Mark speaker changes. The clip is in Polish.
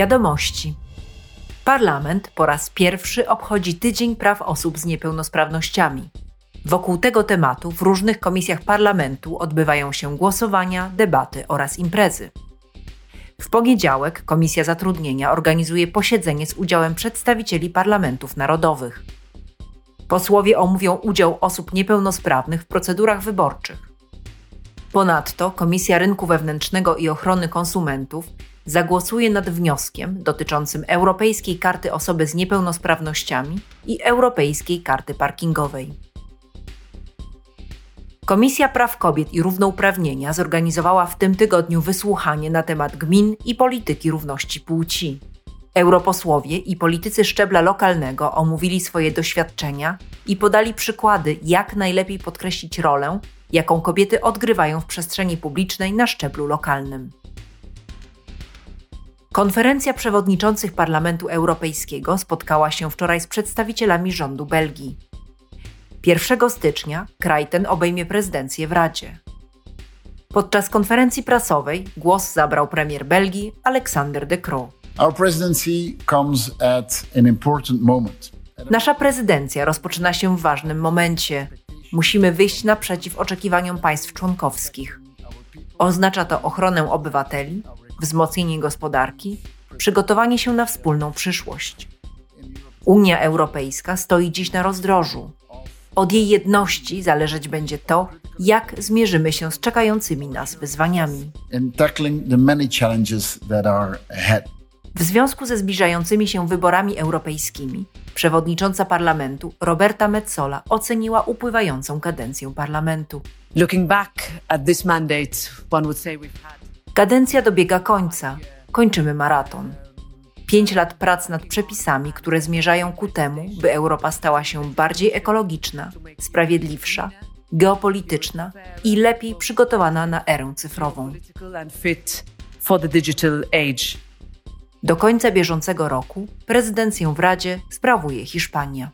Speaker 1: Wiadomości. Parlament po raz pierwszy obchodzi Tydzień Praw Osób z Niepełnosprawnościami. Wokół tego tematu w różnych komisjach parlamentu odbywają się głosowania, debaty oraz imprezy. W poniedziałek Komisja Zatrudnienia organizuje posiedzenie z udziałem przedstawicieli parlamentów narodowych. Posłowie omówią udział osób niepełnosprawnych w procedurach wyborczych. Ponadto Komisja Rynku Wewnętrznego i Ochrony Konsumentów zagłosuje nad wnioskiem dotyczącym Europejskiej Karty Osoby z Niepełnosprawnościami i Europejskiej Karty Parkingowej. Komisja Praw Kobiet i Równouprawnienia zorganizowała w tym tygodniu wysłuchanie na temat gmin i polityki równości płci. Europosłowie i politycy szczebla lokalnego omówili swoje doświadczenia i podali przykłady, jak najlepiej podkreślić rolę, jaką kobiety odgrywają w przestrzeni publicznej na szczeblu lokalnym. Konferencja przewodniczących Parlamentu Europejskiego spotkała się wczoraj z przedstawicielami rządu Belgii. 1 stycznia kraj ten obejmie prezydencję w Radzie. Podczas konferencji prasowej głos zabrał premier Belgii Alexander De Croo. Nasza prezydencja rozpoczyna się w ważnym momencie. Musimy wyjść naprzeciw oczekiwaniom państw członkowskich. Oznacza to ochronę obywateli, wzmocnienie gospodarki, przygotowanie się na wspólną przyszłość. Unia Europejska stoi dziś na rozdrożu. Od jej jedności zależeć będzie to, jak zmierzymy się z czekającymi nas wyzwaniami. W związku ze zbliżającymi się wyborami europejskimi, przewodnicząca parlamentu Roberta Metsola oceniła upływającą kadencję parlamentu.
Speaker 2: Looking back at this mandate, one would say we've had
Speaker 1: Kadencja dobiega końca, kończymy maraton. Pięć lat prac nad przepisami, które zmierzają ku temu, by Europa stała się bardziej ekologiczna, sprawiedliwsza, geopolityczna i lepiej przygotowana na erę cyfrową. Do końca bieżącego roku prezydencję w Radzie sprawuje Hiszpania.